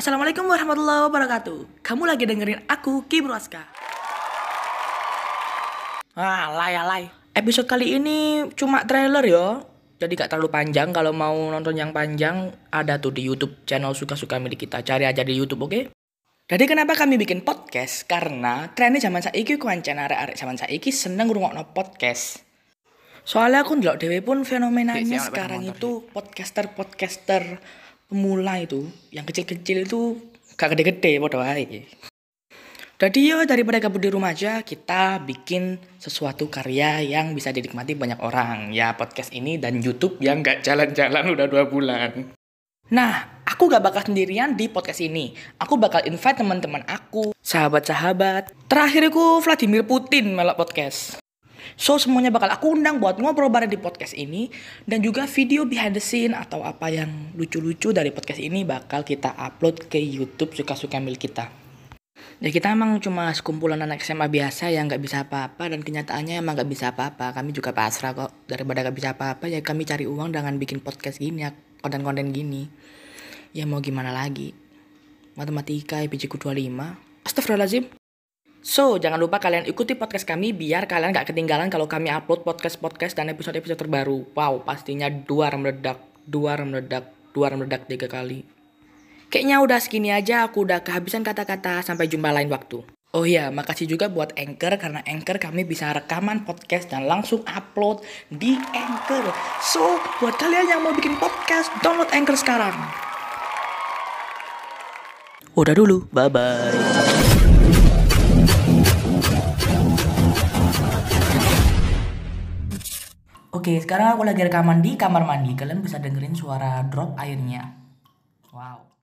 Assalamualaikum warahmatullahi wabarakatuh. Kamu lagi dengerin aku Ki Aska. Ah, lay lay. Episode kali ini cuma trailer ya. Jadi gak terlalu panjang. Kalau mau nonton yang panjang ada tuh di YouTube channel suka-suka milik kita. Cari aja di YouTube, oke? Okay? Jadi kenapa kami bikin podcast? Karena trennya zaman saiki kuancen arek-arek zaman saiki seneng ngrungokno podcast. Soalnya aku ndelok dhewe pun fenomenanya sekarang itu podcaster-podcaster pemula itu, yang kecil-kecil itu gak gede-gede padha wae. Jadi ya daripada kabur di rumah aja, kita bikin sesuatu karya yang bisa dinikmati banyak orang. Ya podcast ini dan YouTube yang gak jalan-jalan udah dua bulan. Nah, aku gak bakal sendirian di podcast ini. Aku bakal invite teman-teman aku, sahabat-sahabat. Terakhir aku Vladimir Putin melok podcast. So semuanya bakal aku undang buat ngobrol bareng di podcast ini dan juga video behind the scene atau apa yang lucu-lucu dari podcast ini bakal kita upload ke YouTube suka-suka milik kita. Ya kita emang cuma sekumpulan anak SMA biasa yang nggak bisa apa-apa dan kenyataannya emang nggak bisa apa-apa. Kami juga pasrah kok daripada nggak bisa apa-apa ya kami cari uang dengan bikin podcast gini ya konten-konten gini. Ya mau gimana lagi? Matematika IPC 25. Astagfirullahaladzim. So, jangan lupa kalian ikuti podcast kami biar kalian gak ketinggalan kalau kami upload podcast-podcast dan episode-episode terbaru. Wow, pastinya dua meledak, dua meledak, dua meledak tiga kali. Kayaknya udah segini aja, aku udah kehabisan kata-kata. Sampai jumpa lain waktu. Oh iya, makasih juga buat Anchor karena Anchor kami bisa rekaman podcast dan langsung upload di Anchor. So, buat kalian yang mau bikin podcast, download Anchor sekarang. Udah dulu, bye-bye. Oke, sekarang aku lagi rekaman di kamar mandi. Kalian bisa dengerin suara drop airnya. Wow.